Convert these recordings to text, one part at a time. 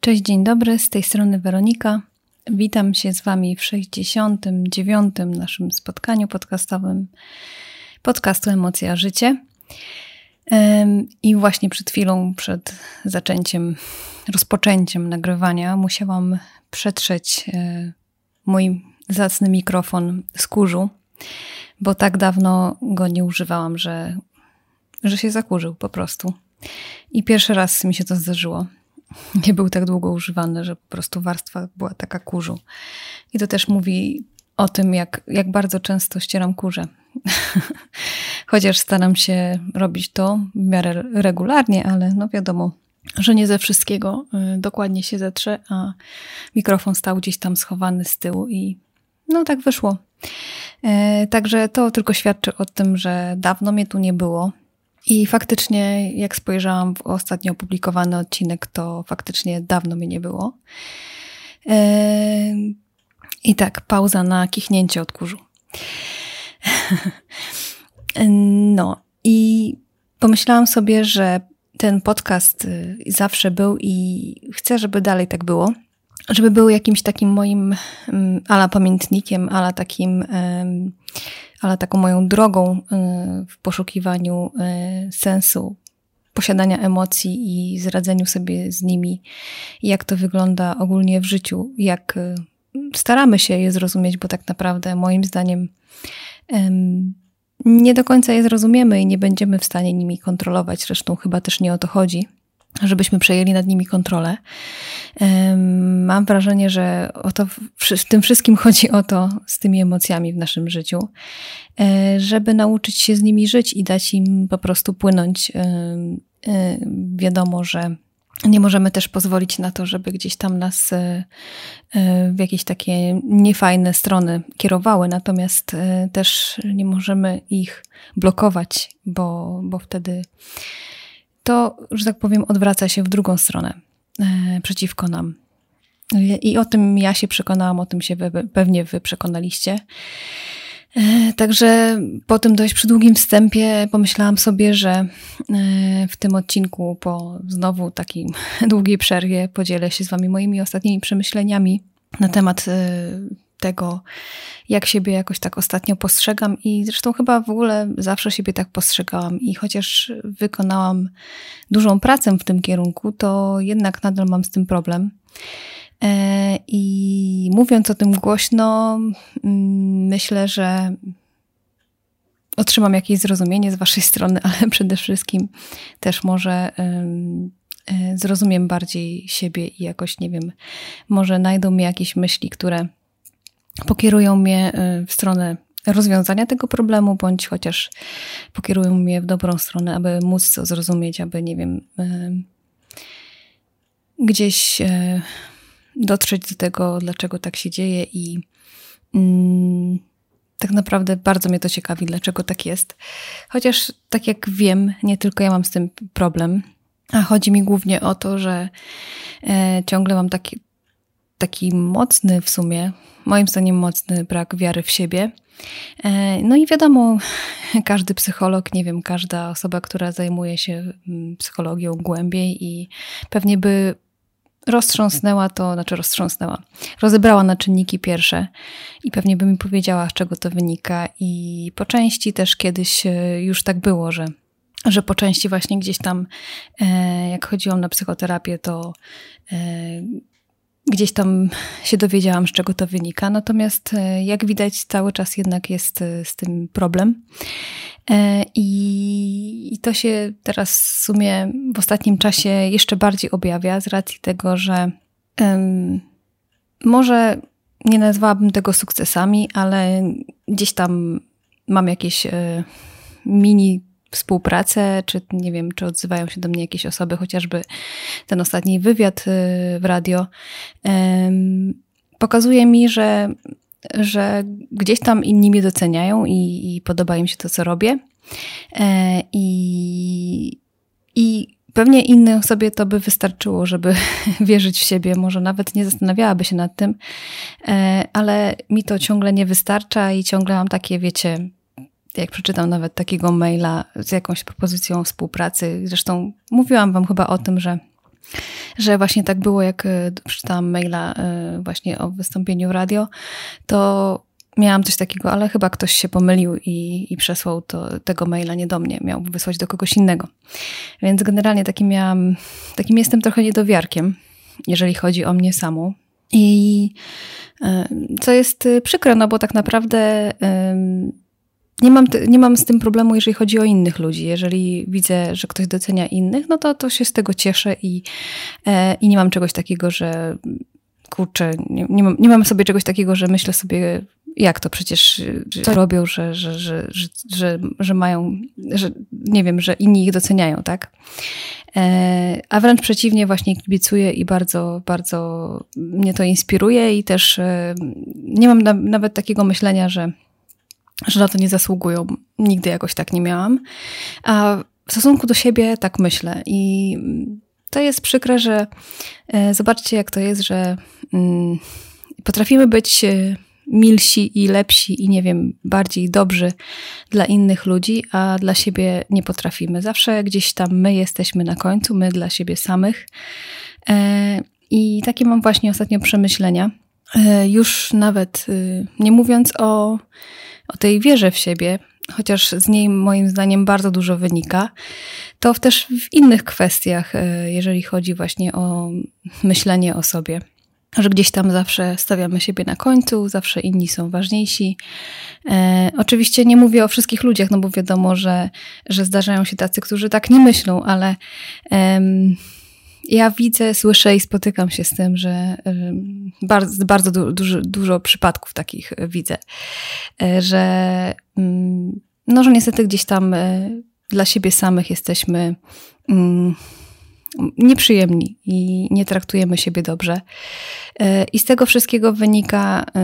Cześć, dzień dobry, z tej strony Weronika. Witam się z Wami w 69. naszym spotkaniu podcastowym podcastu Emocja Życie. I właśnie przed chwilą, przed zaczęciem, rozpoczęciem nagrywania, musiałam przetrzeć e, mój zacny mikrofon z kurzu, bo tak dawno go nie używałam, że, że się zakurzył po prostu. I pierwszy raz mi się to zdarzyło. Nie był tak długo używany, że po prostu warstwa była taka kurzu. I to też mówi o tym, jak, jak bardzo często ścieram kurze. Chociaż staram się robić to w miarę regularnie, ale no wiadomo, że nie ze wszystkiego y, dokładnie się zetrze, a mikrofon stał gdzieś tam schowany z tyłu i no tak wyszło. E, także to tylko świadczy o tym, że dawno mnie tu nie było. I faktycznie, jak spojrzałam w ostatnio opublikowany odcinek, to faktycznie dawno mnie nie było. E, I tak, pauza na kichnięcie od kurzu. No i pomyślałam sobie, że ten podcast y, zawsze był i chcę, żeby dalej tak było. Żeby był jakimś takim moim mm, ala pamiętnikiem, ala takim, ala taką moją drogą y, w poszukiwaniu y, sensu posiadania emocji i zradzeniu sobie z nimi, jak to wygląda ogólnie w życiu, jak staramy się je zrozumieć, bo tak naprawdę moim zdaniem nie do końca je zrozumiemy i nie będziemy w stanie nimi kontrolować. Zresztą chyba też nie o to chodzi, żebyśmy przejęli nad nimi kontrolę. Mam wrażenie, że o to, w tym wszystkim chodzi o to z tymi emocjami w naszym życiu, e, żeby nauczyć się z nimi żyć i dać im po prostu płynąć. E, wiadomo, że nie możemy też pozwolić na to, żeby gdzieś tam nas e, e, w jakieś takie niefajne strony kierowały, natomiast e, też nie możemy ich blokować, bo, bo wtedy to, że tak powiem, odwraca się w drugą stronę przeciwko nam. I o tym ja się przekonałam, o tym się pewnie wy przekonaliście. E, także po tym dość przydługim wstępie pomyślałam sobie, że e, w tym odcinku po znowu takiej długiej przerwie podzielę się z Wami moimi ostatnimi przemyśleniami na temat e, tego, jak siebie jakoś tak ostatnio postrzegam i zresztą chyba w ogóle zawsze siebie tak postrzegałam i chociaż wykonałam dużą pracę w tym kierunku, to jednak nadal mam z tym problem. E, I mówiąc o tym głośno, mm, myślę, że otrzymam jakieś zrozumienie z Waszej strony, ale przede wszystkim też może e, zrozumiem bardziej siebie i jakoś, nie wiem, może znajdą mi jakieś myśli, które pokierują mnie e, w stronę rozwiązania tego problemu, bądź chociaż pokierują mnie w dobrą stronę, aby móc to zrozumieć, aby, nie wiem, gdzieś dotrzeć do tego, dlaczego tak się dzieje i mm, tak naprawdę bardzo mnie to ciekawi, dlaczego tak jest. Chociaż tak jak wiem, nie tylko ja mam z tym problem, a chodzi mi głównie o to, że e, ciągle mam taki, taki mocny w sumie, moim zdaniem mocny brak wiary w siebie. E, no i wiadomo, każdy psycholog, nie wiem, każda osoba, która zajmuje się mm, psychologią głębiej i pewnie by roztrząsnęła to, znaczy roztrząsnęła, rozebrała na czynniki pierwsze i pewnie by mi powiedziała, z czego to wynika. I po części też kiedyś e, już tak było, że że po części właśnie gdzieś tam, e, jak chodziłam na psychoterapię, to gdzieś tam się dowiedziałam, z czego to wynika. Natomiast jak widać, cały czas jednak jest z tym problem. E, I, to się teraz w sumie w ostatnim czasie jeszcze bardziej objawia z racji tego, że um, może nie nazwałabym tego sukcesami, ale gdzieś tam mam jakieś e, mini współpracę, czy nie wiem, czy odzywają się do mnie jakieś osoby, chociażby ten ostatni wywiad e, w radio pokazuje mi, że że gdzieś tam inni mnie doceniają i, i podoba im się to, co robię. E, I, I pewnie innej osobie to by wystarczyło, żeby wierzyć w siebie. Może nawet nie zastanawiałaby się nad tym, e, ale mi to ciągle nie wystarcza i ciągle mam takie, wiecie, jak przeczytam nawet takiego maila z jakąś propozycją współpracy. Zresztą mówiłam Wam chyba o tym, że że właśnie tak było, jak przeczytałam maila właśnie o wystąpieniu radio, to miałam coś takiego, ale chyba ktoś się pomylił i, i przesłał to, tego maila nie do mnie, miał wysłać do kogoś innego. Więc generalnie takim miałam, takim jestem trochę niedowiarkiem, jeżeli chodzi o mnie samą. I e, co jest e, przykre, no bo tak naprawdę nie mam, nie mam z tym problemu, jeżeli chodzi o innych ludzi. Jeżeli widzę, że ktoś docenia innych, no to, to się z tego cieszę i, e, i nie mam czegoś takiego, że kurczę, nie, nie, mam, nie mam sobie czegoś takiego, że myślę sobie, jak to przecież co robią, że, że, że, że, że, że mają, że nie wiem, że inni ich doceniają, tak? E, a wręcz przeciwnie, właśnie kibicuję i bardzo, bardzo mnie to inspiruje i też e, nie mam na, nawet takiego myślenia, że, że na to nie zasługują. Nigdy jakoś tak nie miałam. A w stosunku do siebie tak myślę i to jest przykre, że e, zobaczcie, jak to jest, że mm, potrafimy być milsi i lepsi i nie wiem, bardziej dobrzy dla innych ludzi, a dla siebie nie potrafimy. Zawsze gdzieś tam my jesteśmy na końcu, my dla siebie samych. E, I takie mam właśnie ostatnio przemyślenia. E, już nawet y, nie mówiąc o, o tej wierze w siebie, chociaż z niej moim zdaniem bardzo dużo wynika, to też w innych kwestiach, e, jeżeli chodzi właśnie o myślenie o sobie że gdzieś tam zawsze stawiamy siebie na końcu, zawsze inni są ważniejsi. E, oczywiście nie mówię o wszystkich ludziach, no bo wiadomo, że, że zdarzają się tacy, którzy tak nie myślą, ale ja widzę, słyszę i spotykam się z tym, że bardzo, bardzo du, dużo, dużo przypadków takich widzę, e, że, mm, no, że niestety gdzieś tam e, dla siebie samych jesteśmy mm, nieprzyjemni i nie traktujemy siebie dobrze. E, I z tego wszystkiego wynika e,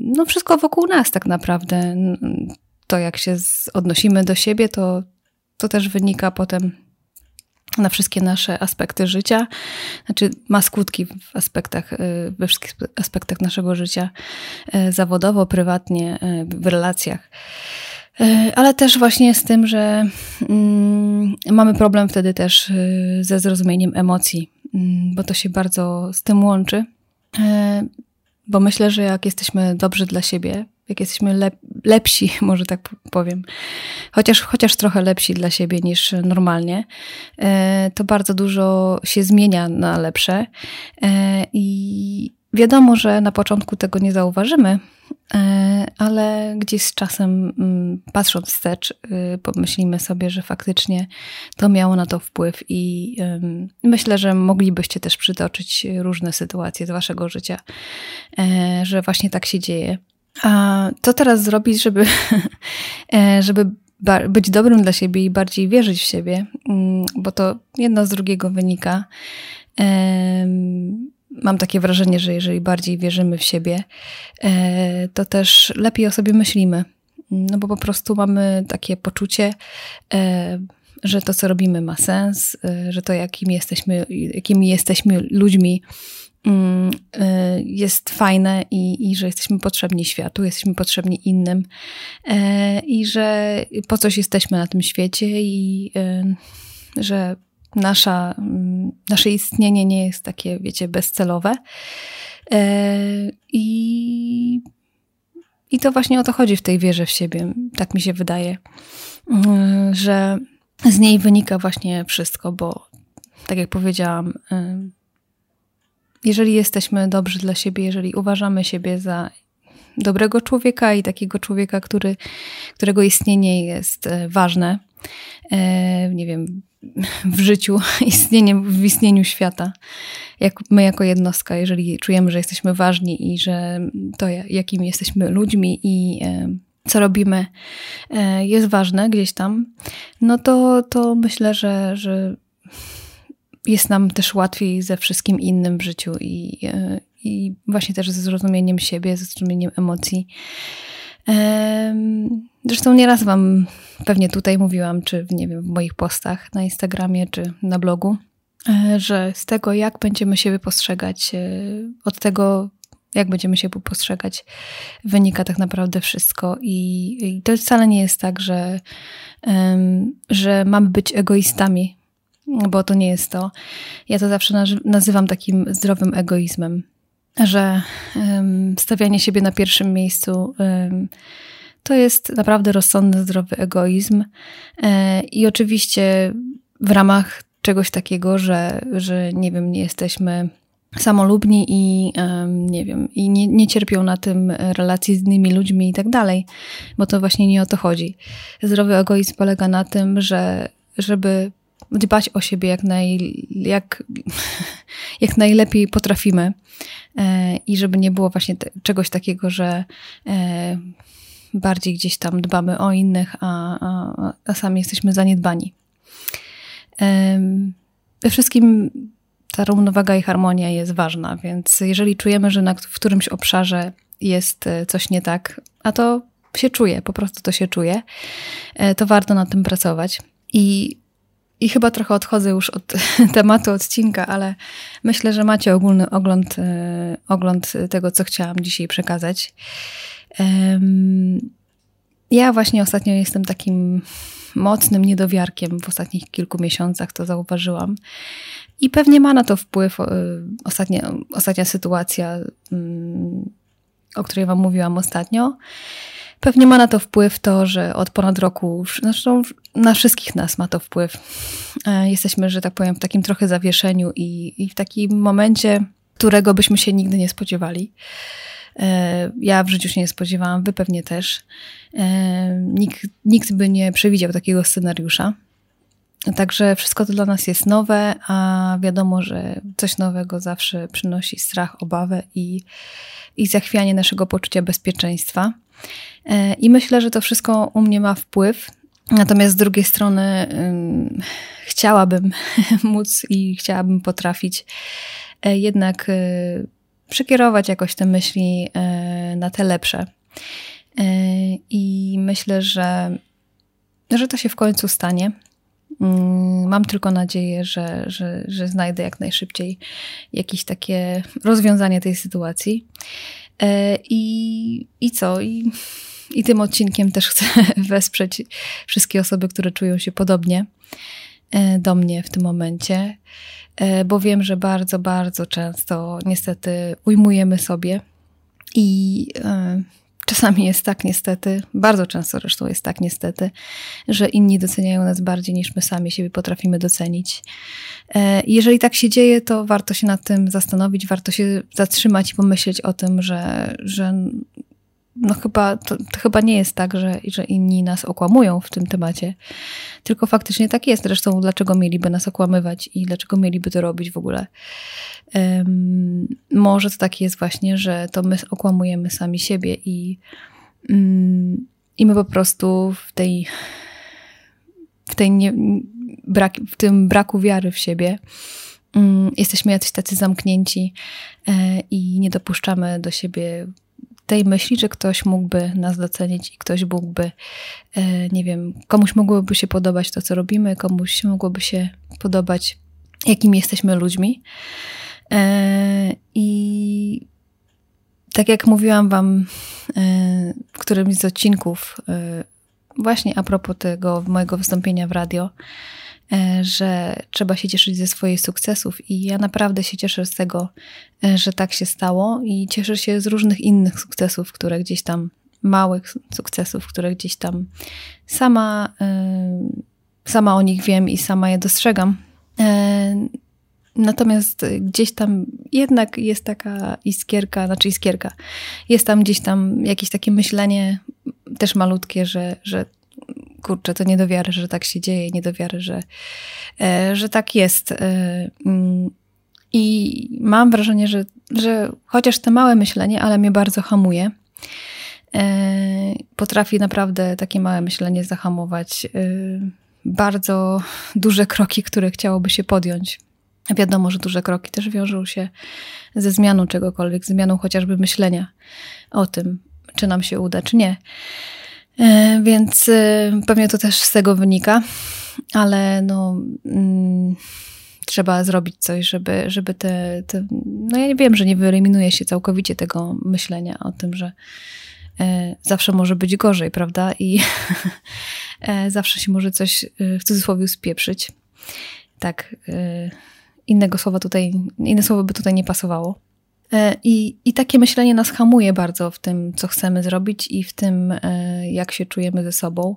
no wszystko wokół nas tak naprawdę. To jak się odnosimy do siebie, to, to też wynika potem na wszystkie nasze aspekty życia. Znaczy ma skutki w aspektach, e, we wszystkich aspektach naszego życia zawodowo, prywatnie, w relacjach. Ale też właśnie z tym, że mm, mamy problem wtedy też y, ze zrozumieniem emocji, mm, bo to się bardzo z tym łączy. Bo myślę, że jak jesteśmy dobrzy dla siebie, jak jesteśmy lep lepsi, może tak powiem, chociaż, chociaż trochę lepsi dla siebie niż normalnie, e, to bardzo dużo się zmienia na lepsze. I wiadomo, że na początku tego nie zauważymy, E, ale gdzieś z czasem, mm, patrząc wstecz, y, pomyślimy sobie, że faktycznie to miało na to wpływ i myślę, że moglibyście też przytoczyć różne sytuacje z waszego życia, e, że właśnie tak się dzieje. A co teraz zrobić, żeby, e, żeby być dobrym dla siebie i bardziej wierzyć w siebie, mm, bo to jedno z drugiego wynika mam takie wrażenie, że jeżeli bardziej wierzymy w siebie, e, to też lepiej o sobie myślimy. No bo po prostu mamy takie poczucie, e, że to, co robimy, ma sens, że to, jakim jesteśmy, jakimi jesteśmy ludźmi, jest fajne i, i że jesteśmy potrzebni światu, jesteśmy potrzebni innym i że po coś jesteśmy na tym świecie i że nasza, mm, nasze istnienie nie jest takie, wiecie, bezcelowe. E, I, I to właśnie o to chodzi w tej wierze w siebie, tak mi się wydaje, mm, że z niej wynika właśnie wszystko, bo tak jak powiedziałam, e, jeżeli jesteśmy dobrzy dla siebie, jeżeli uważamy siebie za dobrego człowieka i takiego człowieka, który, którego istnienie jest e, ważne, nie wiem, w życiu, istnieniem, w istnieniu świata. Jak my jako jednostka, jeżeli czujemy, że jesteśmy ważni i że to, jakimi jesteśmy ludźmi i e, co robimy e, jest ważne gdzieś tam, no to, to myślę, że, że jest nam też łatwiej ze wszystkim innym w życiu i, e, i właśnie też ze zrozumieniem siebie, ze zrozumieniem emocji. Zresztą nieraz Wam pewnie tutaj mówiłam, czy nie wiem, w moich postach na Instagramie, czy na blogu, e, że z tego, jak będziemy siebie postrzegać, e, od tego, jak będziemy się postrzegać, wynika tak naprawdę wszystko. I, i to wcale nie jest tak, że, że mamy być egoistami bo to nie jest to. Ja to zawsze nazywam takim zdrowym egoizmem, że stawianie siebie na pierwszym miejscu to jest naprawdę rozsądny, zdrowy egoizm. E, I oczywiście w ramach czegoś takiego, że, że nie wiem, nie jesteśmy samolubni i nie wiem, i nie, nie cierpią na tym relacji z innymi ludźmi i tak dalej, bo to właśnie nie o to chodzi. Zdrowy egoizm polega na tym, że żeby dbać o siebie jak, naj, jak, jak najlepiej potrafimy e, i żeby nie było właśnie te, czegoś takiego, że e, bardziej gdzieś tam dbamy o innych, a, a, a sami jesteśmy zaniedbani. We wszystkim ta równowaga i harmonia jest ważna, więc jeżeli czujemy, że na, w którymś obszarze jest e, coś nie tak, a to się czuje, po prostu to się czuje, to warto nad tym pracować. I, i chyba trochę odchodzę już od tematu odcinka, ale myślę, że macie ogólny ogląd, e, ogląd tego, co chciałam dzisiaj przekazać. Ja właśnie ostatnio jestem takim mocnym niedowiarkiem w ostatnich kilku miesiącach, to zauważyłam. I pewnie ma na to wpływ ostatnia, ostatnia sytuacja, mm, o której Wam mówiłam ostatnio. Pewnie ma na to wpływ to, że od ponad roku, zresztą na wszystkich nas ma to wpływ. E, jesteśmy, że tak powiem, w takim trochę zawieszeniu i, i w takim momencie, którego byśmy się nigdy nie spodziewali. E, ja w życiu się nie spodziewałam, wy pewnie też. E, nikt, nikt by nie przewidział takiego scenariusza. Także wszystko to dla nas jest nowe, a wiadomo, że coś nowego zawsze przynosi strach, obawę i, i zachwianie naszego poczucia bezpieczeństwa. E, I myślę, że to wszystko u mnie ma wpływ. Natomiast z drugiej strony chciałabym móc i chciałabym potrafić jednak przekierować jakoś te myśli e, na te lepsze. E, I myślę, że, że to się w końcu stanie. Mm, mam tylko nadzieję, że, że, że znajdę jak najszybciej jakieś takie rozwiązanie tej sytuacji. E, I, i co? I, I tym odcinkiem też chcę wesprzeć wszystkie osoby, które czują się podobnie do mnie w tym momencie. E, bo wiem, że bardzo, bardzo często niestety ujmujemy sobie i e, czasami jest tak niestety, bardzo często zresztą jest tak niestety, że inni doceniają nas bardziej niż my sami siebie potrafimy docenić. E, jeżeli tak się dzieje, to warto się nad tym zastanowić, warto się zatrzymać i pomyśleć o tym, że, że no chyba, to, to, chyba nie jest tak, że, że inni nas okłamują w tym temacie, tylko faktycznie tak jest. Zresztą dlaczego mieliby nas okłamywać i dlaczego mieliby to robić w ogóle? Um, może to tak jest właśnie, że to my okłamujemy sami siebie i, um, i my po prostu w tej, w tej nie, brak, w tym braku wiary w siebie um, jesteśmy jacyś tacy zamknięci e, i nie dopuszczamy do siebie tej myśli, że ktoś mógłby nas docenić i ktoś mógłby, e, nie wiem, komuś mogłoby się podobać to, co robimy, komuś mogłoby się podobać, jakimi jesteśmy ludźmi. E, I tak jak mówiłam Wam e, w którymś z odcinków, właśnie a propos tego mojego wystąpienia w radio, że trzeba się cieszyć ze swoich sukcesów i ja naprawdę się cieszę z tego, e, że tak się stało i cieszę się z różnych innych sukcesów, które gdzieś tam, małych sukcesów, które gdzieś tam sama, e, sama o nich wiem i sama je dostrzegam. Natomiast gdzieś tam jednak jest taka iskierka, znaczy iskierka, jest tam gdzieś tam jakieś takie myślenie też malutkie, że, że kurczę, to nie do wiary, że tak się dzieje, nie do wiary, że, e, że tak jest. E, mm, I mam wrażenie, że, że chociaż te małe myślenie, ale mnie bardzo hamuje. E, potrafi naprawdę takie małe myślenie zahamować bardzo duże kroki, które chciałoby się podjąć. Wiadomo, że duże kroki też wiążą się ze zmianą czegokolwiek, zmianą chociażby myślenia o tym, czy nam się uda, czy nie. E, więc e, pewnie to też z tego wynika, ale no, mm, trzeba zrobić coś, żeby, żeby te, te. No ja nie wiem, że nie wyeliminuje się całkowicie tego myślenia o tym, że e, zawsze może być gorzej, prawda? I zawsze się może coś w cudzysłowie spieprzyć. Tak, innego słowa tutaj, inne słowo by tutaj nie pasowało. I, I takie myślenie nas hamuje bardzo w tym, co chcemy zrobić i w tym, jak się czujemy ze sobą.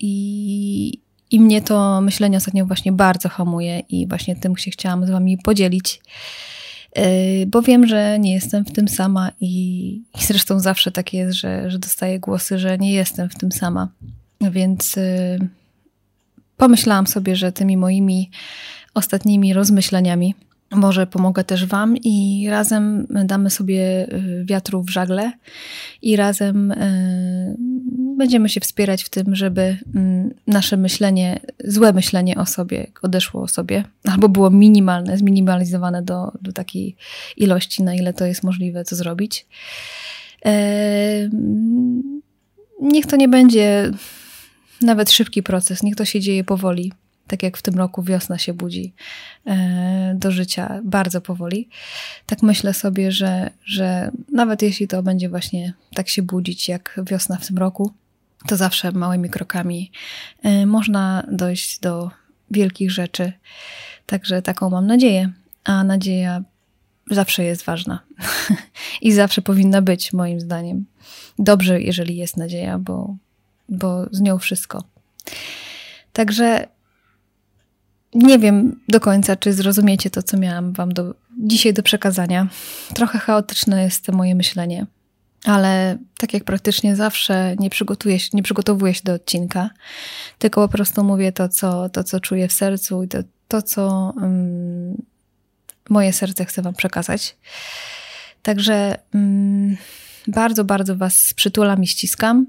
I, i mnie to myślenie ostatnio właśnie bardzo hamuje i właśnie tym się chciałam z wami podzielić. Bo wiem, że nie jestem w tym sama i, i zresztą zawsze tak jest, że, że dostaję głosy, że nie jestem w tym sama. Więc pomyślałam sobie, że tymi moimi ostatnimi rozmyśleniami może pomogę też Wam i razem damy sobie y, wiatru w żagle i razem y, będziemy się wspierać w tym, żeby mm, nasze myślenie, złe myślenie o sobie odeszło o sobie, albo było minimalne, zminimalizowane do, do takiej ilości, na ile to jest możliwe, co zrobić. E, niech to nie będzie nawet szybki proces, niech to się dzieje powoli tak jak w tym roku wiosna się budzi e, do życia bardzo powoli, tak myślę sobie, że, że nawet jeśli to będzie właśnie tak się budzić jak wiosna w tym roku, to zawsze małymi krokami e, można dojść do wielkich rzeczy. Także taką mam nadzieję, a nadzieja zawsze jest ważna i zawsze powinna być, moim zdaniem. Dobrze, jeżeli jest nadzieja, bo, bo z nią wszystko. Także nie wiem do końca, czy zrozumiecie to, co miałam Wam do, dzisiaj do przekazania. Trochę chaotyczne jest to moje myślenie, ale tak jak praktycznie zawsze nie, przygotuję nie przygotowuję się do odcinka, tylko po prostu mówię to, co, to, co czuję w sercu i to, to co um, moje serce chce Wam przekazać. Także um, bardzo, bardzo Was przytulam i ściskam.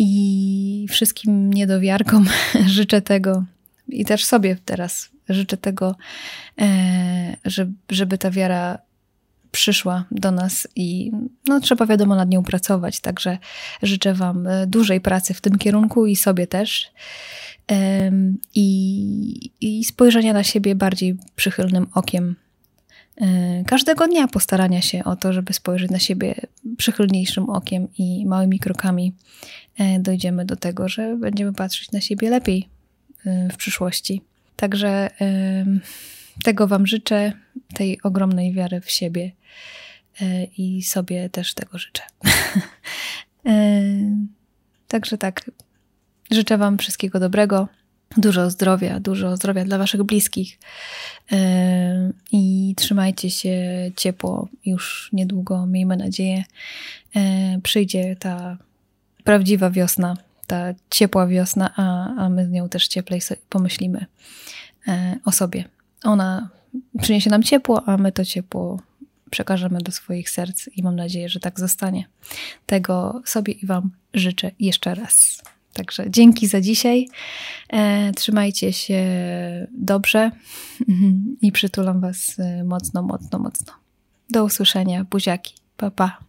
I wszystkim niedowiarkom życzę tego, i też sobie teraz życzę tego, e, żeby ta wiara przyszła do nas i no, trzeba wiadomo nad nią pracować. Także życzę Wam e, dużej pracy w tym kierunku i sobie też. I, i spojrzenia na siebie bardziej przychylnym okiem. E, każdego dnia postarania się o to, żeby spojrzeć na siebie przychylniejszym okiem i małymi krokami dojdziemy do tego, że będziemy patrzeć na siebie lepiej, w przyszłości. Także tego Wam życzę, tej ogromnej wiary w siebie e, i sobie też tego życzę. E, także tak, życzę Wam wszystkiego dobrego, dużo zdrowia, dużo zdrowia dla Waszych bliskich i trzymajcie się ciepło. Już niedługo, miejmy nadzieję, przyjdzie ta prawdziwa wiosna ta ciepła wiosna, a, a my z nią też cieplej pomyślimy e, o sobie. Ona przyniesie nam ciepło, a my to ciepło przekażemy do swoich serc i mam nadzieję, że tak zostanie. Tego sobie i Wam życzę jeszcze raz. Także dzięki za dzisiaj. E, trzymajcie się dobrze i przytulam Was e, mocno, mocno, mocno. Do usłyszenia. Buziaki. Pa, pa.